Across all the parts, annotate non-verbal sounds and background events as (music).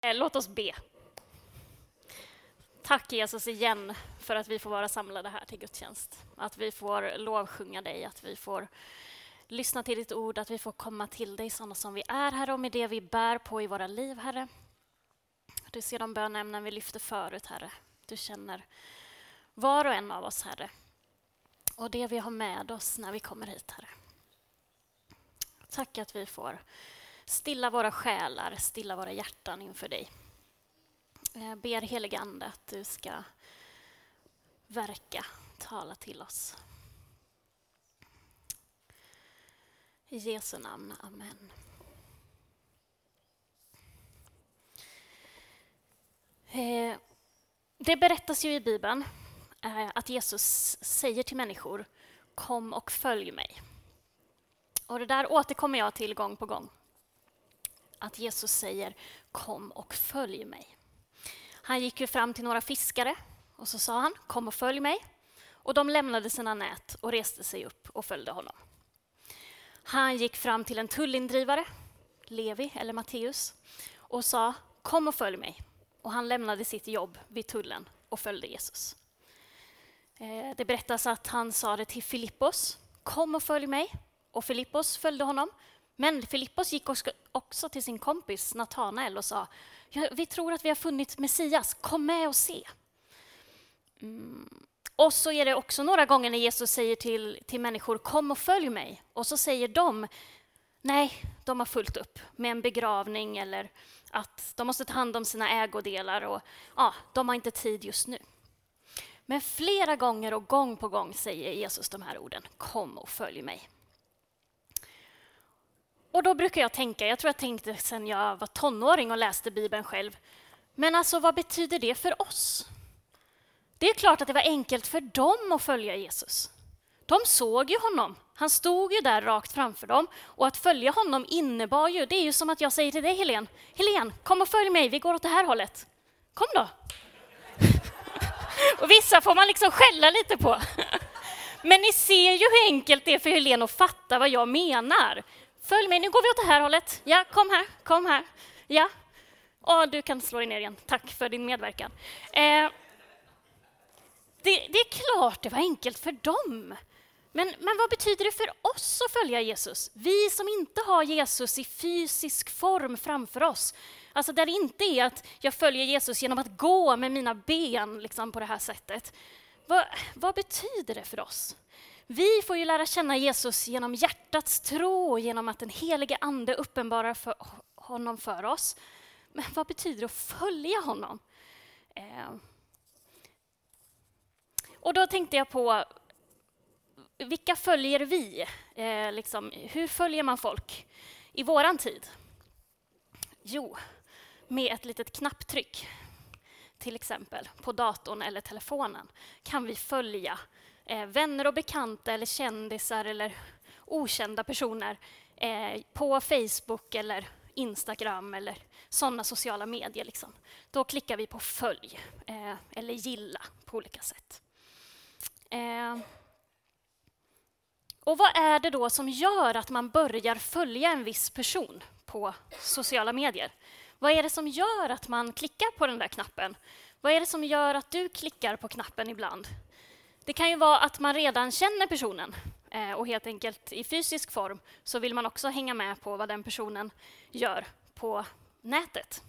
Eh, låt oss be. Tack Jesus igen för att vi får vara samlade här till gudstjänst. Att vi får lovsjunga dig, att vi får lyssna till ditt ord, att vi får komma till dig sådana som vi är, Herre, och med det vi bär på i våra liv, Herre. Du ser de bönämnen vi lyfte förut, Herre. Du känner var och en av oss, Herre. Och det vi har med oss när vi kommer hit, Herre. Tack att vi får stilla våra själar, stilla våra hjärtan inför dig. Jag ber helige Ande att du ska verka, tala till oss. I Jesu namn, Amen. Eh, det berättas ju i Bibeln eh, att Jesus säger till människor Kom och följ mig. Och det där återkommer jag till gång på gång. Att Jesus säger Kom och följ mig. Han gick ju fram till några fiskare och så sa han Kom och följ mig. Och de lämnade sina nät och reste sig upp och följde honom. Han gick fram till en tullindrivare, Levi eller Matteus, och sa Kom och följ mig. Och han lämnade sitt jobb vid tullen och följde Jesus. Eh, det berättas att han sa det till Filippos. Kom och följ mig. Och Filippos följde honom. Men Filippos gick också till sin kompis Natanael och sa Vi tror att vi har funnit Messias. Kom med och se. Mm. Och så är det också några gånger när Jesus säger till, till människor Kom och följ mig. Och så säger de Nej, de har fullt upp med en begravning eller att de måste ta hand om sina ägodelar och ja, de har inte tid just nu. Men flera gånger och gång på gång säger Jesus de här orden. Kom och följ mig. Och då brukar jag tänka, jag tror jag tänkte sen jag var tonåring och läste Bibeln själv. Men alltså vad betyder det för oss? Det är klart att det var enkelt för dem att följa Jesus. De såg ju honom. Han stod ju där rakt framför dem. Och att följa honom innebar ju, det är ju som att jag säger till dig Helen, Helen, kom och följ mig, vi går åt det här hållet. Kom då! (laughs) och vissa får man liksom skälla lite på. (laughs) Men ni ser ju hur enkelt det är för Helen att fatta vad jag menar. Följ mig, nu går vi åt det här hållet. Ja, kom här, kom här. Ja. Och du kan slå dig ner igen. Tack för din medverkan. Eh, det, det, är klart det var enkelt för dem. Men, men vad betyder det för oss att följa Jesus? Vi som inte har Jesus i fysisk form framför oss. Alltså där det inte är att jag följer Jesus genom att gå med mina ben liksom på det här sättet. Vad, vad betyder det för oss? Vi får ju lära känna Jesus genom hjärtats tro och genom att den helige Ande uppenbarar för honom för oss. Men vad betyder det att följa honom? Eh. Och då tänkte jag på vilka följer vi? Eh, liksom, hur följer man folk i våran tid? Jo, med ett litet knapptryck, till exempel på datorn eller telefonen, kan vi följa eh, vänner och bekanta eller kändisar eller okända personer eh, på Facebook eller Instagram eller sådana sociala medier. Liksom. Då klickar vi på följ eh, eller gilla på olika sätt. Eh, och vad är det då som gör att man börjar följa en viss person på sociala medier? Vad är det som gör att man klickar på den där knappen? Vad är det som gör att du klickar på knappen ibland? Det kan ju vara att man redan känner personen eh, och helt enkelt i fysisk form så vill man också hänga med på vad den personen gör på nätet.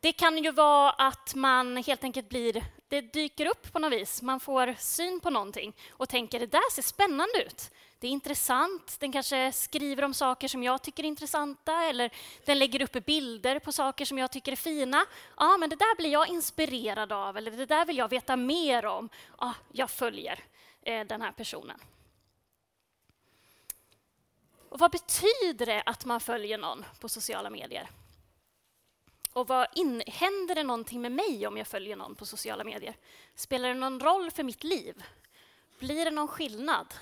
Det kan ju vara att man helt enkelt blir, det dyker upp på något vis, man får syn på någonting och tänker det där ser spännande ut det är intressant. Den kanske skriver om saker som jag tycker är intressanta eller den lägger upp bilder på saker som jag tycker är fina. Ja, men det där blir jag inspirerad av eller det där vill jag veta mer om. Ja, jag följer eh, den här personen. Och vad betyder det att man följer någon på sociala medier? Och vad in, händer det någonting med mig om jag följer någon på sociala medier? Spelar det någon roll för mitt liv? Blir det någon skillnad?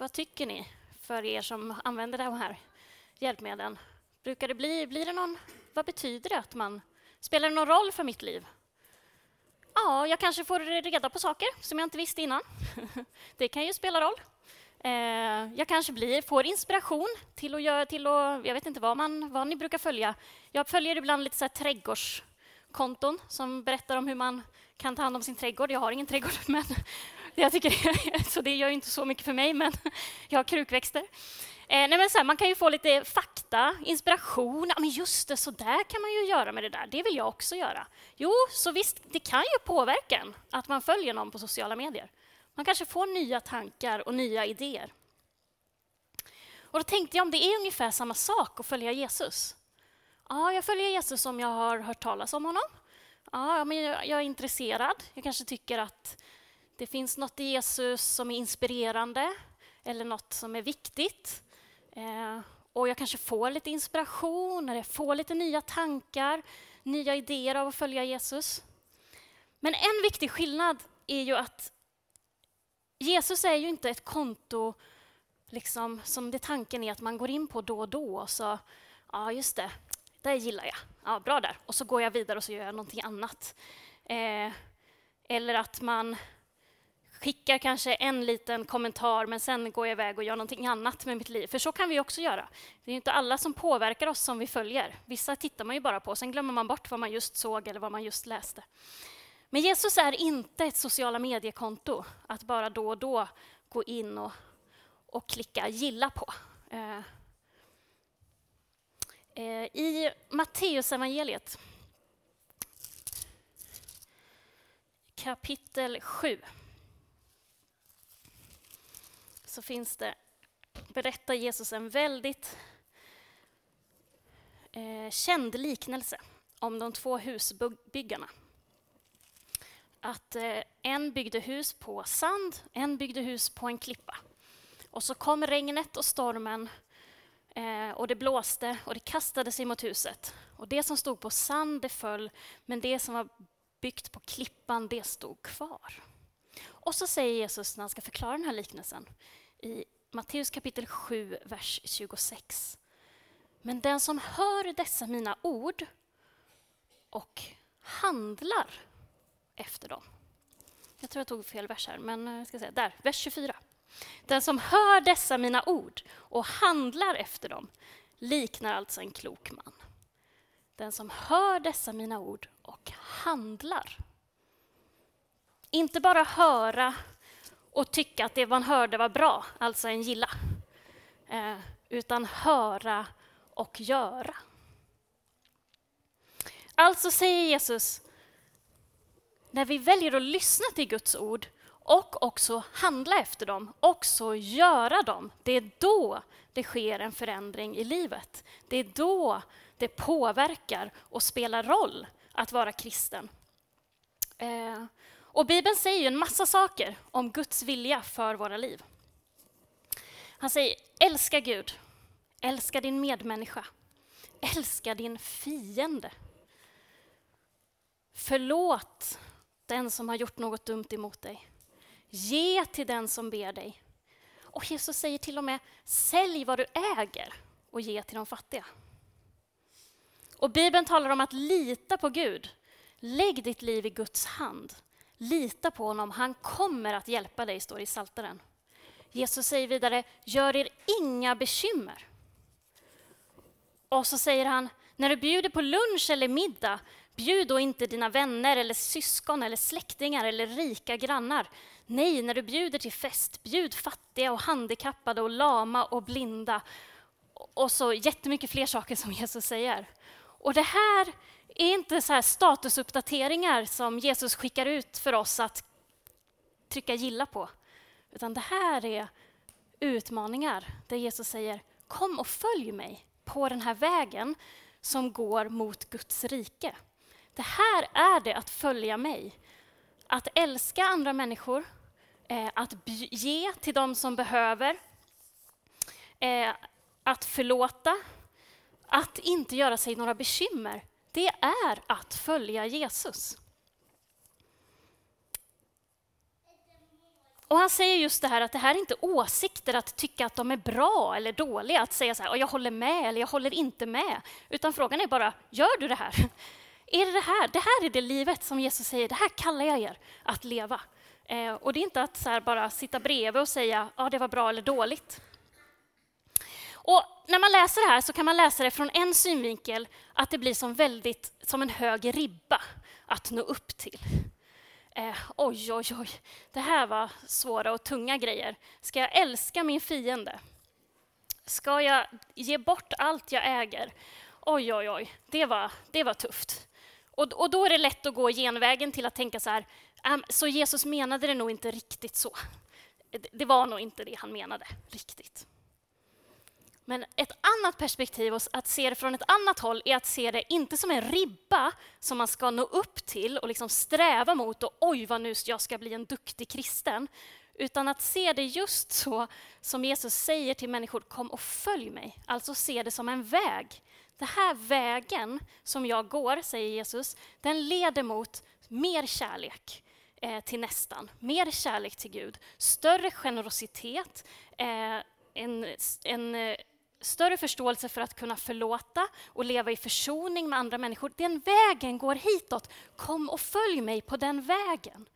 Vad tycker ni, för er som använder de här hjälpmedlen? Brukar det bli, blir det någon, vad betyder det att man, spelar det någon roll för mitt liv? Ja, jag kanske får reda på saker som jag inte visste innan. (laughs) Det kan ju spela roll. Eh, jag kanske blir, får inspiration till att göra, till att, jag vet inte vad, man, vad ni brukar följa. Jag följer ibland lite så här trädgårdskonton som berättar om hur man kan ta hand om sin trädgård. Jag har ingen trädgård, (laughs) men jag tycker (laughs) så det gör inte så mycket för mig, men (laughs) jag har krukväxter. Eh, nej men så här, man kan ju få lite fakta, inspiration. Ja, men just det, så där kan man ju göra med det där. Det vill jag också göra. Jo, så visst, det kan ju påverka en att man följer någon på sociala medier. Man kanske får nya tankar och nya idéer. Och då tänkte jag om det är ungefär samma sak att följa Jesus. Ja, jag följer Jesus om jag har hört talas om honom. Ja, men jag är intresserad. Jag kanske tycker att det finns något i Jesus som är inspirerande eller något som är viktigt. Eh, och jag kanske får lite inspiration, eller får lite nya tankar, nya idéer av att följa Jesus. Men en viktig skillnad är ju att Jesus är ju inte ett konto liksom, som det tanken är att man går in på då och då och så, ja just det, det gillar jag, ja bra där, och så går jag vidare och så gör jag någonting annat. Eh, eller att man skickar kanske en liten kommentar men sen går jag iväg och gör någonting annat med mitt liv. För så kan vi också göra. Det är inte alla som påverkar oss som vi följer. Vissa tittar man ju bara på, sen glömmer man bort vad man just såg eller vad man just läste. Men Jesus är inte ett sociala mediekonto att bara då och då gå in och, och klicka gilla på. Eh, eh, I Matteusevangeliet kapitel 7 så finns det, berättar Jesus en väldigt eh, känd liknelse om de två husbyggarna. Att eh, en byggde hus på sand, en byggde hus på en klippa. Och så kom regnet och stormen eh, och det blåste och det kastade sig mot huset. Och det som stod på sand det föll, men det som var byggt på klippan det stod kvar. Och så säger Jesus när han ska förklara den här liknelsen i Matteus kapitel 7, vers 26. Men den som hör dessa mina ord och handlar efter dem. Jag tror jag tog fel vers här, men eh, jag ska säga där, vers 24. Den som hör dessa mina ord och handlar efter dem liknar alltså en klok man. Den som hör dessa mina ord och handlar. Inte bara höra och tycka att det man hörde var bra, alltså en gilla. Eh, utan höra och göra. Alltså säger Jesus, när vi väljer att lyssna till Guds ord och också handla efter dem, också göra dem, det är då det sker en förändring i livet. Det är då det påverkar och spelar roll att vara kristen. Eh, och Bibeln säger ju en massa saker om Guds vilja för våra liv. Han säger älska Gud, älska din medmänniska, älska din fiende. Förlåt den som har gjort något dumt emot dig. Ge till den som ber dig. Och Jesus säger till och med, sälj vad du äger och ge till de fattiga. Och Bibeln talar om att lita på Gud. Lägg ditt liv i Guds hand. Lita på honom, han kommer att hjälpa dig, står det i Psaltaren. Jesus säger vidare, gör er inga bekymmer. Och så säger han, när du bjuder på lunch eller middag, bjud då inte dina vänner eller syskon eller släktingar eller rika grannar. Nej, när du bjuder till fest, bjud fattiga och handikappade och lama och blinda. Och så jättemycket fler saker som Jesus säger. Och det här är inte så här statusuppdateringar som Jesus skickar ut för oss att trycka gilla på. Utan det här är utmaningar där Jesus säger kom och följ mig på den här vägen som går mot Guds rike. Det här är det att följa mig. Att älska andra människor, eh, att ge till dem som behöver, eh, att förlåta, att inte göra sig några bekymmer det är att följa Jesus. Och han säger just det här att det här är inte åsikter att tycka att de är bra eller dåliga, att säga så här, jag håller med eller jag håller inte med. Utan frågan är bara, gör du det här? (laughs) Är det det här? Det här är det livet som Jesus säger, det här kallar jag er att leva. Eh, och det är inte att så bara sitta bredvid och säga ja, det var bra eller dåligt. Och när man läser det här så kan man läsa det från en synvinkel, att det blir som, väldigt, som en hög ribba att nå upp till. Eh, oj, oj, oj, det här var svåra och tunga grejer. Ska jag älska min fiende? Ska jag ge bort allt jag äger? Oj, oj, oj, det var, det var tufft. Och, och då är det lätt att gå genvägen till att tänka så här, så Jesus menade det nog inte riktigt så. Det var nog inte det han menade riktigt. Men ett annat perspektiv, att se det från ett annat håll, är att se det inte som en ribba som man ska nå upp till och liksom sträva mot och oj vad nu jag ska bli en duktig kristen. Utan att se det just så som Jesus säger till människor, kom och följ mig. Alltså se det som en väg. Den här vägen som jag går, säger Jesus, den leder mot mer kärlek eh, till nästan, mer kärlek till Gud, större generositet, eh, en, en eh, större förståelse för att kunna förlåta och leva i försoning med andra människor. Den vägen går hitåt. Kom och följ mig på den vägen.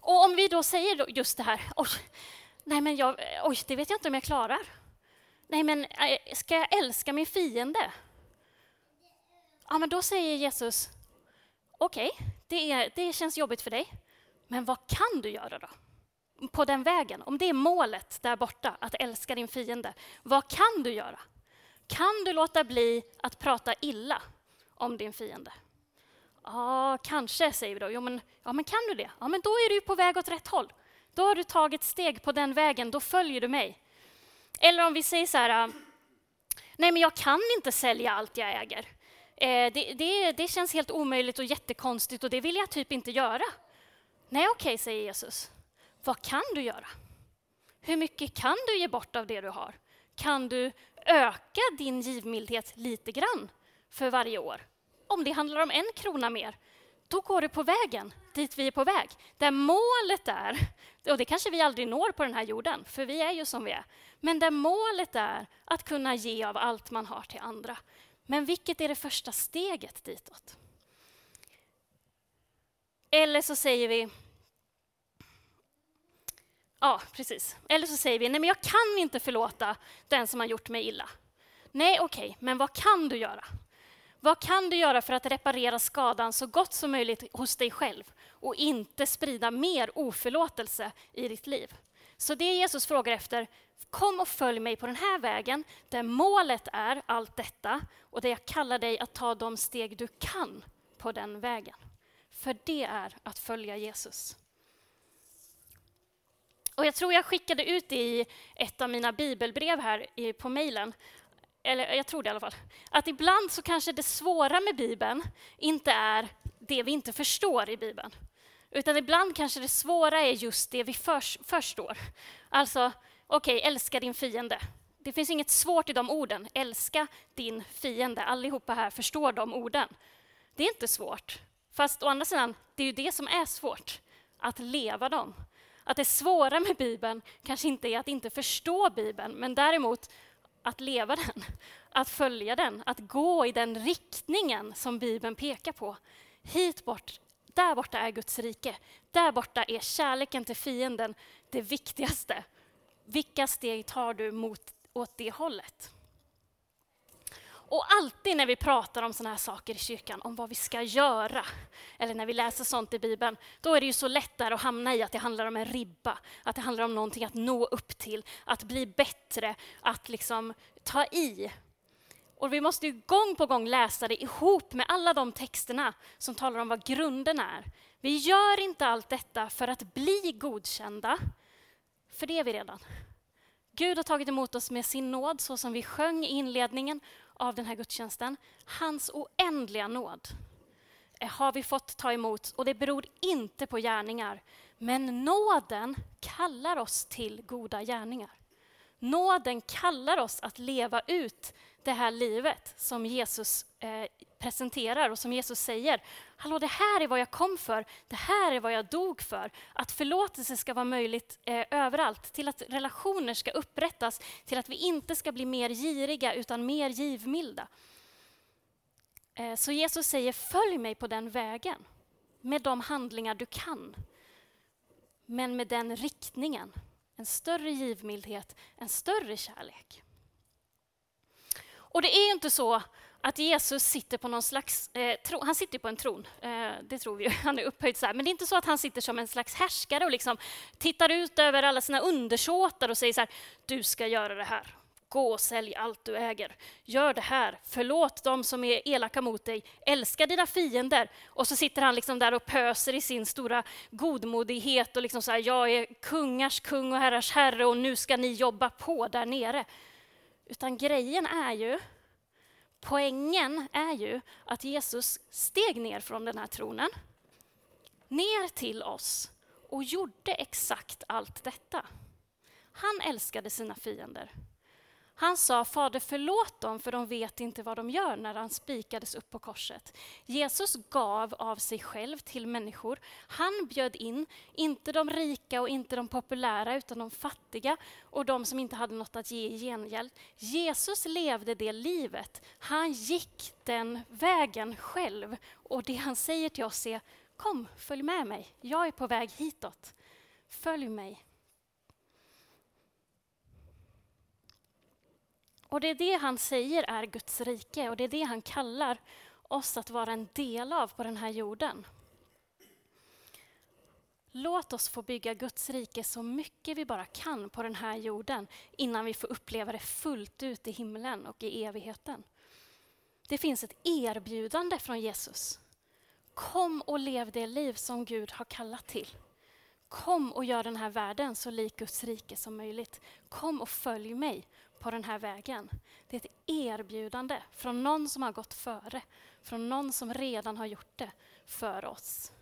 Och om vi då säger just det här, oj, nej men jag, oj, det vet jag inte om jag klarar. Nej men eh, ska jag älska min fiende? Ja men då säger Jesus, okej, okay, det, det känns jobbigt för dig, men vad kan du göra då? På den vägen, om det är målet där borta, att älska din fiende, vad kan du göra? Kan du låta bli att prata illa om din fiende? Ja, kanske, säger vi då. Jo, men, ja, men kan du det? Ja, men då är du på väg åt rätt håll. Då har du tagit steg på den vägen, då följer du mig. Eller om vi säger så här, äh, nej men jag kan inte sälja allt jag äger. Eh, det, det, det känns helt omöjligt och jättekonstigt och det vill jag typ inte göra. Nej, okej, okay, säger Jesus. Vad kan du göra? Hur mycket kan du ge bort av det du har? Kan du öka din givmildhet lite grann för varje år? Om det handlar om en krona mer, då går du på vägen dit vi är på väg. Där målet är, och det kanske vi aldrig når på den här jorden, för vi är ju som vi är, men där målet är att kunna ge av allt man har till andra. Men vilket är det första steget ditåt? Eller så säger vi, Ja, precis. Eller så säger vi, nej men jag kan inte förlåta den som har gjort mig illa. Nej, okej, okay, men vad kan du göra? Vad kan du göra för att reparera skadan så gott som möjligt hos dig själv och inte sprida mer oförlåtelse i ditt liv? Så det Jesus frågar efter, kom och följ mig på den här vägen där målet är allt detta och där jag kallar dig att ta de steg du kan på den vägen. För det är att följa Jesus. Och jag tror jag skickade ut det i ett av mina bibelbrev här på mejlen. Eller jag tror det i alla fall. Att ibland så kanske det svåra med Bibeln inte är det vi inte förstår i Bibeln. Utan ibland kanske det svåra är just det vi för, förstår. Alltså, okej, okay, älska din fiende. Det finns inget svårt i de orden. Älska din fiende. Allihopa här förstår de orden. Det är inte svårt. Fast å andra sidan, det är ju det som är svårt. Att leva dem. Att det svåra med Bibeln kanske inte är att inte förstå Bibeln, men däremot att leva den, (laughs) att följa den, att gå i den riktningen som Bibeln pekar på. Hit bort, där borta är Guds rike. Där borta är kärleken till fienden det viktigaste. Vilka steg tar du mot, åt det hållet? Och alltid när vi pratar om sådana här saker i kyrkan, om vad vi ska göra, eller när vi läser sånt i Bibeln, då är det ju så lätt där att hamna i att det handlar om en ribba, att det handlar om någonting att nå upp till, att bli bättre, att liksom ta i. Och vi måste ju gång på gång läsa det ihop med alla de texterna som talar om vad grunden är. Vi gör inte allt detta för att bli godkända, för det är vi redan. Gud har tagit emot oss med sin nåd, så som vi sjöng i inledningen av den här gudstjänsten. Hans oändliga nåd eh, har vi fått ta emot och det beror inte på gärningar. Men nåden kallar oss till goda gärningar. Nåden kallar oss att leva ut det här livet som Jesus eh, presenterar och som Jesus säger. Hallå, det här är vad jag kom för. Det här är vad jag dog för. Att förlåtelse ska vara möjligt eh, överallt. Till att relationer ska upprättas. Till att vi inte ska bli mer giriga utan mer givmilda. Eh, så Jesus säger, följ mig på den vägen. med de handlingar du kan. Men med den riktningen, en större givmildhet, en större kärlek. Och det är inte så att Jesus sitter på någon slags, eh, tron. han sitter på en tron, eh, det tror vi, (laughs) han är upphöjd så här. men det är inte så att han sitter som en slags härskare och liksom tittar ut över alla sina undersåtar och säger så här, du ska göra det här, gå och sälj allt du äger, gör det här, förlåt dem som är elaka mot dig, älska dina fiender. Och så sitter han liksom där och pöser i sin stora godmodighet och liksom så här, jag är kungars kung och herrars herre och nu ska ni jobba på där nere. Utan grejen är ju Poängen är ju att Jesus steg ner från den här tronen, ner till oss och gjorde exakt allt detta. Han älskade sina fiender. Han sa, Fader förlåt dem för de vet inte vad de gör när han spikades upp på korset. Jesus gav av sig själv till människor. Han bjöd in, inte de rika och inte de populära, utan de fattiga och de som inte hade något att ge i gengäld. Jesus levde det livet. Han gick den vägen själv. Och det han säger till oss är, kom, följ med mig. Jag är på väg hitåt. Följ mig. Och det är det han säger är Guds rike och det är det han kallar oss att vara en del av på den här jorden. Låt oss få bygga Guds rike så mycket vi bara kan på den här jorden innan vi får uppleva det fullt ut i himlen och i evigheten. Det finns ett erbjudande från Jesus. Kom och lev det liv som Gud har kallat till. Kom och gör den här världen så lik Guds rike som möjligt. Kom och följ mig på den här vägen. Det är ett erbjudande från någon som har gått före, från någon som redan har gjort det för oss.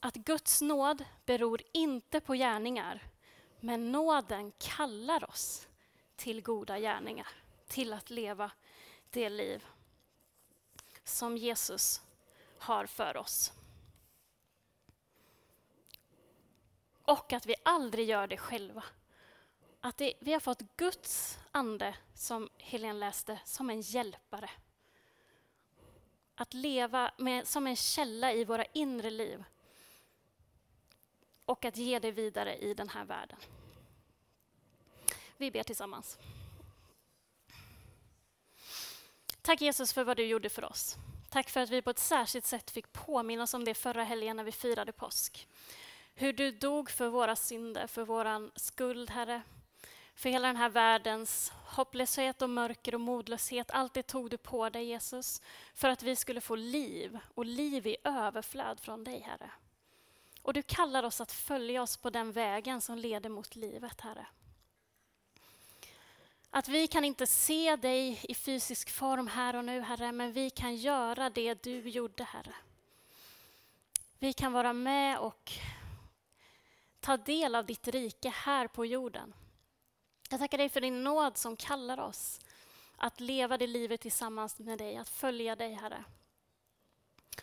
Att Guds nåd beror inte på gärningar, men nåden kallar oss till goda gärningar, till att leva det liv som Jesus har för oss. Och att vi aldrig gör det själva. Att det, vi har fått Guds ande, som Helene läste, som en hjälpare. Att leva med, som en källa i våra inre liv. Och att ge det vidare i den här världen. Vi ber tillsammans. Tack Jesus för vad du gjorde för oss. Tack för att vi på ett särskilt sätt fick påminnas om det förra helgen när vi firade påsk. Hur du dog för våra synder, för våran skuld, Herre. För hela den här världens hopplöshet och mörker och modlöshet, allt det tog du på dig Jesus. För att vi skulle få liv och liv i överflöd från dig Herre. Och du kallar oss att följa oss på den vägen som leder mot livet Herre. Att vi kan inte se dig i fysisk form här och nu Herre, men vi kan göra det du gjorde Herre. Vi kan vara med och ta del av ditt rike här på jorden. Jag tackar dig för din nåd som kallar oss att leva det livet tillsammans med dig, att följa dig, Herre.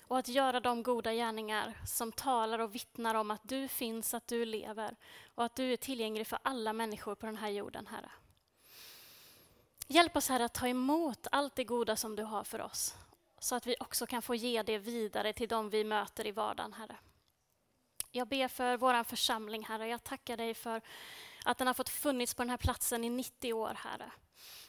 Och att göra de goda gärningar som talar och vittnar om att du finns, att du lever och att du är tillgänglig för alla människor på den här jorden, Herre. Hjälp oss, Herre, att ta emot allt det goda som du har för oss så att vi också kan få ge det vidare till de vi möter i vardagen, Herre. Jag ber för vår församling, Herre. Jag tackar dig för att den har fått funnits på den här platsen i 90 år, Herre.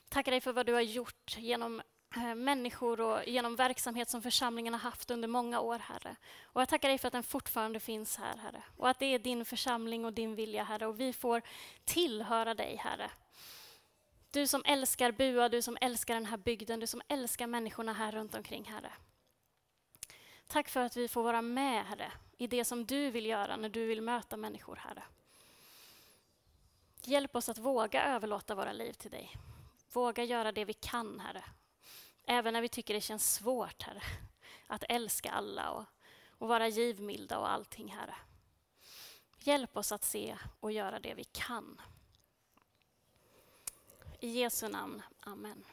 Tackar dig för vad du har gjort genom eh, människor och genom verksamhet som församlingen har haft under många år, Herre. Och jag tackar dig för att den fortfarande finns här, Herre. Och att det är din församling och din vilja, Herre. Och vi får tillhöra dig, Herre. Du som älskar Bua, du som älskar den här bygden, du som älskar människorna här runt omkring, Herre. Tack för att vi får vara med, Herre, i det som du vill göra när du vill möta människor, Herre. Hjälp oss att våga överlåta våra liv till dig. Våga göra det vi kan, Herre. Även när vi tycker det känns svårt, Herre. Att älska alla och, och vara givmilda och allting, Herre. Hjälp oss att se och göra det vi kan. I Jesu namn. Amen.